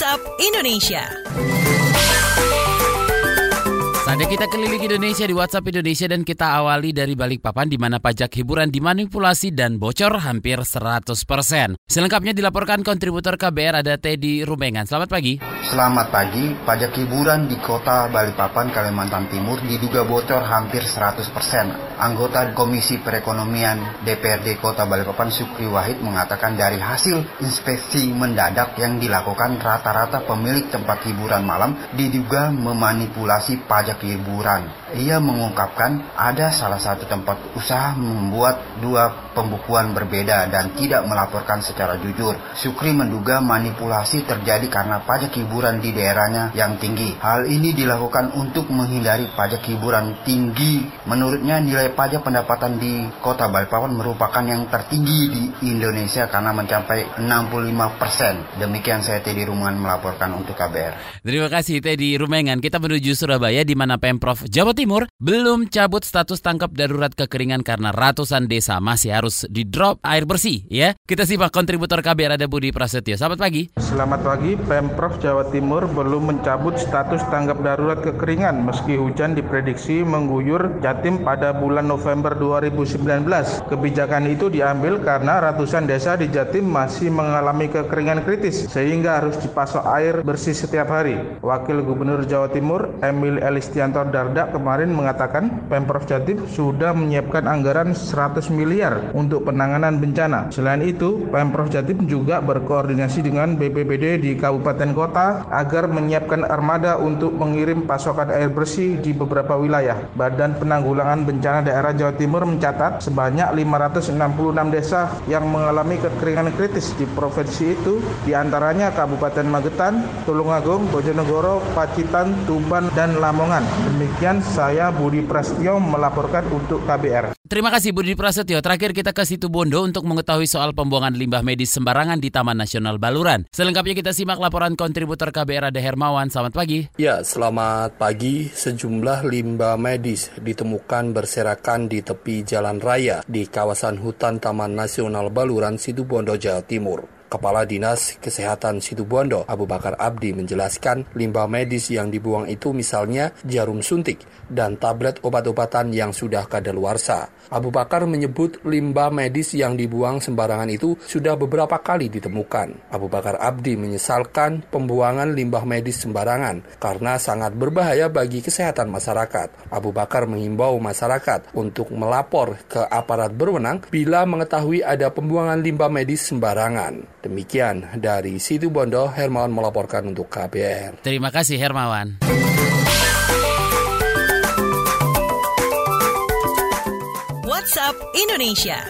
WhatsApp Indonesia. Saatnya kita keliling Indonesia di WhatsApp Indonesia dan kita awali dari Balikpapan di mana pajak hiburan dimanipulasi dan bocor hampir 100%. Selengkapnya dilaporkan kontributor KBR ada Teddy Rumengan. Selamat pagi. Selamat pagi. Pajak hiburan di kota Balikpapan, Kalimantan Timur diduga bocor hampir 100%. Anggota Komisi Perekonomian DPRD Kota Balikpapan Sukri Wahid mengatakan dari hasil inspeksi mendadak yang dilakukan rata-rata pemilik tempat hiburan malam diduga memanipulasi pajak hiburan. Ia mengungkapkan ada salah satu tempat usaha membuat dua pembukuan berbeda dan tidak melaporkan secara jujur. Sukri menduga manipulasi terjadi karena pajak hiburan di daerahnya yang tinggi. Hal ini dilakukan untuk menghindari pajak hiburan tinggi. Menurutnya nilai pajak pendapatan di kota Balikpapan merupakan yang tertinggi di Indonesia karena mencapai 65 persen. Demikian saya Teddy Rumangan melaporkan untuk KBR. Terima kasih Teddy Rumengan. Kita menuju Surabaya di mana Pemprov Jawa Timur belum cabut status tangkap darurat kekeringan karena ratusan desa masih harus di drop air bersih ya. Kita simak kontributor KBR ada Budi Prasetyo. Selamat pagi. Selamat pagi, Pemprov Jawa Timur belum mencabut status tanggap darurat kekeringan meski hujan diprediksi mengguyur Jatim pada bulan November 2019. Kebijakan itu diambil karena ratusan desa di Jatim masih mengalami kekeringan kritis sehingga harus dipasok air bersih setiap hari. Wakil Gubernur Jawa Timur Emil Elistianto Dardak kemarin mengatakan Pemprov Jatim sudah menyiapkan anggaran 100 miliar untuk penanganan bencana. Selain itu, Pemprov Jatim juga berkoordinasi dengan BPBD di kabupaten kota agar menyiapkan armada untuk mengirim pasokan air bersih di beberapa wilayah. Badan Penanggulangan Bencana Daerah Jawa Timur mencatat sebanyak 566 desa yang mengalami kekeringan kritis di provinsi itu, di antaranya Kabupaten Magetan, Tulungagung, Bojonegoro, Pacitan, Tuban, dan Lamongan. Demikian saya Budi Prasetyo melaporkan untuk KBR. Terima kasih Budi Prasetyo. Terakhir kita ke situ Bondo untuk mengetahui soal pembuangan limbah medis sembarangan di Taman Nasional Baluran. Selengkapnya kita simak laporan kontributor KBR Ade Hermawan. Selamat pagi. Ya, selamat pagi. Sejumlah limbah medis ditemukan berserakan di tepi jalan raya di kawasan hutan Taman Nasional Baluran, Situbondo, Jawa Timur. Kepala Dinas Kesehatan Situbondo, Abu Bakar Abdi menjelaskan limbah medis yang dibuang itu misalnya jarum suntik dan tablet obat-obatan yang sudah kadaluarsa. Abu Bakar menyebut limbah medis yang dibuang sembarangan itu sudah beberapa kali ditemukan. Abu Bakar Abdi menyesalkan pembuangan limbah medis sembarangan karena sangat berbahaya bagi kesehatan masyarakat. Abu Bakar mengimbau masyarakat untuk melapor ke aparat berwenang bila mengetahui ada pembuangan limbah medis sembarangan. Demikian dari Situ Bondo, Hermawan melaporkan untuk KBR. Terima kasih Hermawan. WhatsApp Indonesia.